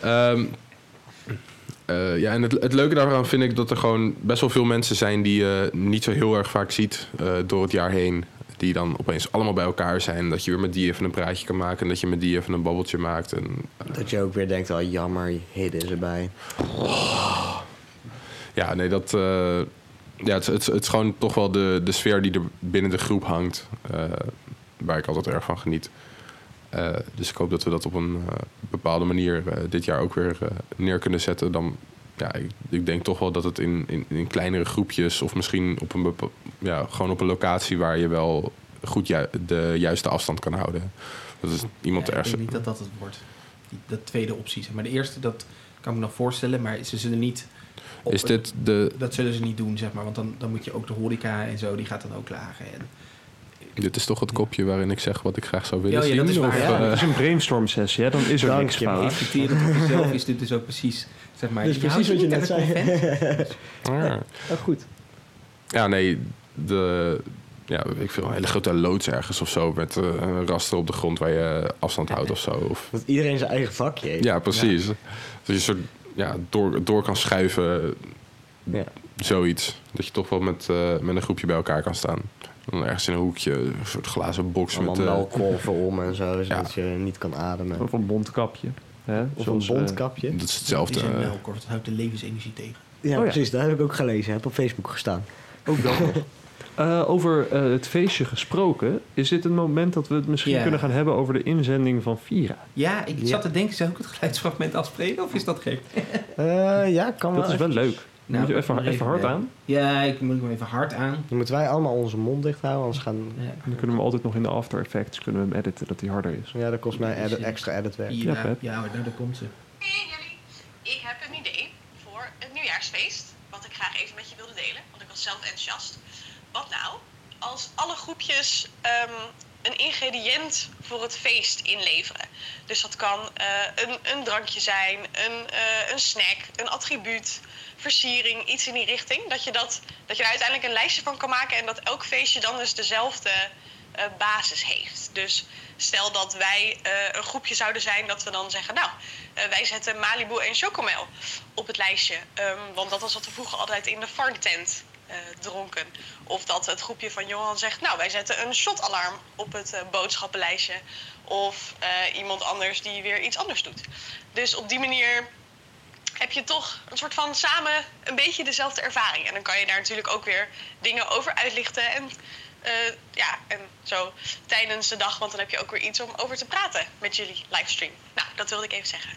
Ehm, eh, ja, en het, het leuke daarvan vind ik dat er gewoon best wel veel mensen zijn die je niet zo heel erg vaak ziet eh, door het jaar heen. Die dan opeens allemaal bij elkaar zijn. Dat je weer met die even een praatje kan maken. En dat je met die even een babbeltje maakt. En, Dat je ook weer denkt, oh jammer, Hidde is erbij. ja, nee, dat. eh, ja, het, het, het is gewoon toch wel de, de sfeer die er binnen de groep hangt. eh, waar ik altijd erg van geniet. Eh, dus ik hoop dat we dat op een eh, bepaalde manier eh, dit jaar ook weer neer kunnen zetten. Dan, ja, ik, ik denk toch wel dat het in, in, in kleinere groepjes of misschien op een ja, gewoon op een locatie waar je wel goed ju- de juiste afstand kan houden. Dat is iemand Ja, ik denk niet dat dat het wordt. Dat tweede optie. zeg Maar de eerste, dat kan ik me nog voorstellen. Maar ze zullen niet... op Is dit de, Dat zullen ze niet doen, zeg maar. Want dan, dan moet je ook de horeca en zo, die gaat dan ook klagen. En, dit is toch het kopje waarin ik zeg wat ik graag zou willen Ja, ja, zien? dat is waar, of, ja. eh, Het is een brainstorm sessie, hè? dan is er Dank niks je, fout. man. reflecterend op jezelf is dit dus ook precies, zeg maar... Dus precies wat je net zei. Oh, goed. Ja, nee, de, ja, ik veel, een hele grote loods ergens of zo met eh, een raster op de grond waar je afstand houdt of zo. Of, Dat iedereen zijn eigen vakje heeft. ja, precies. Dat je soort ja, door, door kan schuiven, Ja. zoiets. Dat je toch wel met, eh, met een groepje bij elkaar kan staan. Dan ergens in een hoekje, een soort glazen box Allemaal met... eh, melkkolven om en zo, zodat Ja. je niet kan ademen. Of een mondkapje. Hè? Of Zoals, een eh, bondkapje. dat is hetzelfde. Die zijn eh, melkkorf, dat houdt de levensenergie tegen. Ja, Oh ja. precies. Dat heb ik ook gelezen. Heb op Facebook gestaan. Ook dat. Eh, over het feestje gesproken, is dit een moment dat we het misschien Ja. kunnen gaan hebben over de inzending van Vira? Ja, ik Ja. zat te denken, zou ik het geluidsfragment afspreken of is dat gek? Eh, ja, kan wel. Dat is wel leuk. Dan moet je even, nog even hard aan. Ja, ik moet hem even hard aan. Dan moeten wij allemaal onze mond dicht houden, anders gaan... Ja. Dan kunnen we altijd nog in de After Effects kunnen we hem editen dat hij harder is. Ja, dat kost mij edit- extra editwerk. Ja, ja, ja, hoor, nou, daar komt ze. Hey jullie, ik heb een idee voor het nieuwjaarsfeest. Wat ik graag even met je wilde delen, want ik was zelf enthousiast. Wat nou, als alle groepjes ehm, een ingrediënt voor het feest inleveren. Dus dat kan eh, een, een drankje zijn, een, eh, een snack, een attribuut, versiering, iets in die richting. Dat je, dat, dat je er uiteindelijk een lijstje van kan maken en dat elk feestje dan dus dezelfde eh, basis heeft. Dus stel dat wij eh, een groepje zouden zijn dat we dan zeggen, nou, eh, wij zetten Malibu en Chocomel op het lijstje. Ehm, want dat was wat we vroeger altijd in de farmtent dronken. Of dat het groepje van Johan zegt, nou, wij zetten een shotalarm op het boodschappenlijstje. Of iemand anders die weer iets anders doet. Dus op die manier heb je toch een soort van samen een beetje dezelfde ervaring. En dan kan je daar natuurlijk ook weer dingen over uitlichten. En eh, ja, en zo tijdens de dag, want dan heb je ook weer iets om over te praten met jullie livestream. Nou, dat wilde ik even zeggen.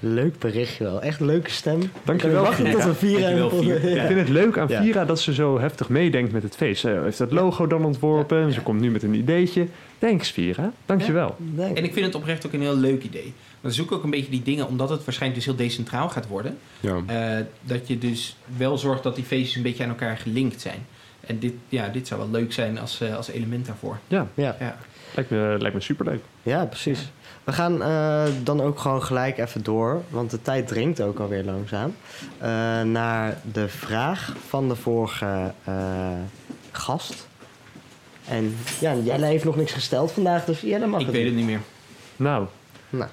Leuk berichtje wel. Echt leuke stem. Dankjewel, Wacht Vira. tot een Vier. Ik vind het leuk aan Ja. Vira dat ze zo heftig meedenkt met het feest. Ze heeft dat logo dan ontworpen en ze komt nu met een ideetje. Thanks Vira, dankjewel. En ik vind het oprecht ook een heel leuk idee. We zoeken ook een beetje die dingen, omdat het waarschijnlijk dus heel decentraal gaat worden. Ja. eh, dat je dus wel zorgt dat die feestjes een beetje aan elkaar gelinkt zijn. En dit, ja, dit zou wel leuk zijn als, eh, als element daarvoor. Ja. Ja. Lijkt me, lijkt me superleuk. Ja, precies. We gaan eh, dan ook gewoon gelijk even door, want de tijd dringt ook alweer langzaam. eh, naar de vraag van de vorige eh, gast. En ja, Jelle heeft nog niks gesteld vandaag, dus Jelle mag Ik het weet het niet meer. Nou, Nou,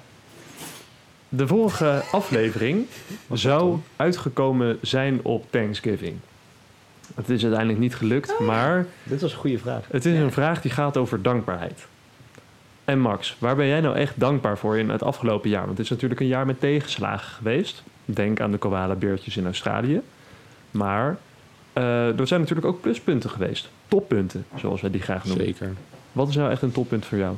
de vorige aflevering zou uitgekomen zijn op Thanksgiving. Het is uiteindelijk niet gelukt, maar dit was een goede vraag. het is een vraag die gaat over dankbaarheid. En Max, waar ben jij nou echt dankbaar voor in het afgelopen jaar? Want het is natuurlijk een jaar met tegenslagen geweest. Denk aan de koala-beertjes in Australië. Maar eh, er zijn natuurlijk ook pluspunten geweest. Toppunten, zoals wij die graag noemen. Zeker. Wat is nou echt een toppunt voor jou?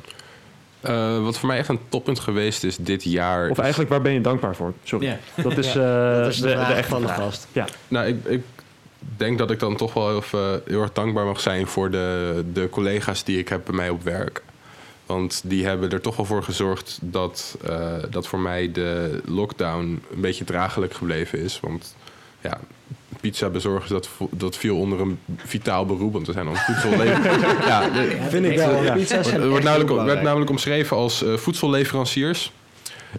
Eh, wat voor mij echt een toppunt geweest is dit jaar. Of eigenlijk, waar ben je dankbaar voor? Sorry. Dat is, Ja, eh, dat is de, vraag echte van de vraag. gast. Ja, Nou, ik, ik denk dat ik dan toch wel even heel erg dankbaar mag zijn voor de, de collega's die ik heb bij mij op werk. Want die hebben er toch wel voor gezorgd dat, eh, dat voor mij de lockdown een beetje draaglijk gebleven is. Want ja, pizza bezorgen, dat, dat viel onder een vitaal beroep. Want we zijn al voedsellever. ja, de- Vind ik wel. Ja. Pizza's wordt namelijk, werd namelijk omschreven als eh, voedselleveranciers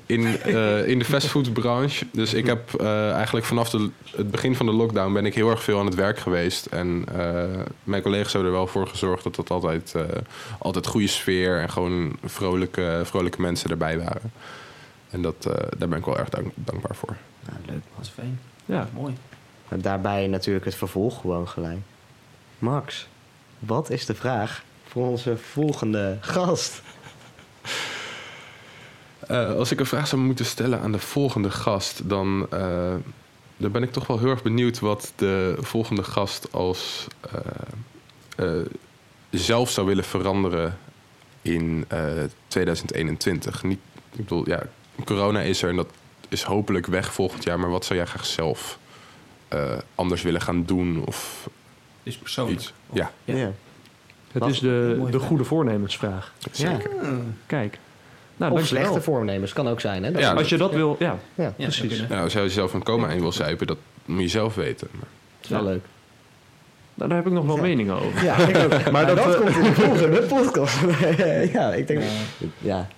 in, eh, in de fastfoodbranche. Dus ik heb eh, eigenlijk vanaf de, het begin van de lockdown ben ik heel erg veel aan het werk geweest. En eh, mijn collega's hebben er wel voor gezorgd dat dat altijd, eh, altijd goede sfeer en gewoon vrolijke, vrolijke mensen erbij waren. En dat, eh, daar ben ik wel erg dank- dankbaar voor. Nou, leuk. Dat is fijn. ja. Mooi. Daarbij natuurlijk het vervolg gewoon gelijk. Max, wat is de vraag voor onze volgende gast? Eh, als ik een vraag zou moeten stellen aan de volgende gast, dan, eh, dan ben ik toch wel heel erg benieuwd wat de volgende gast als eh, zelf zou willen veranderen in eh, 2021. Niet, ik bedoel, ja, corona is er en dat is hopelijk weg volgend jaar, maar wat zou jij graag zelf eh, anders willen gaan doen of Dus persoonlijk. iets? Ja, Ja. Het Wat? is de, de goede voornemensvraag. zeker. Kijk. Nou, of slechte voornemens, kan ook zijn, hè? Ja, is- Als je dat wil, ja. ja, Ja, Precies. Nou, als jij zelf een coma in wil zuipen, dat moet je zelf weten. Maar is wel leuk. Nou, daar heb ik nog wel Ja. meningen over. Ja, ik ook. Maar Maar dat, dat, komt in de volgende podcast. ja, ik denk... Ja,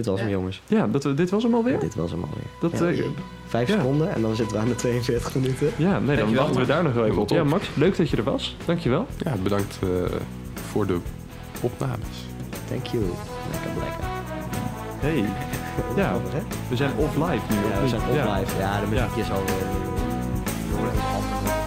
dit was hem, jongens. Ja, dat, dit was hem alweer. Dit was hem alweer. Dat, Ja. eh, Vijf ja. seconden en dan zitten we aan de 42 minuten. ja, nee, dan wachten we daar nog wel even op. Ja, Max, leuk dat je er was. Dankjewel. ja, bedankt eh, voor de opnames. Thank you. Lekker, lekker. Hey, Ja. We zijn off live nu. Ja, we zijn op Ja. live. Ja, de muziek is alweer... Amper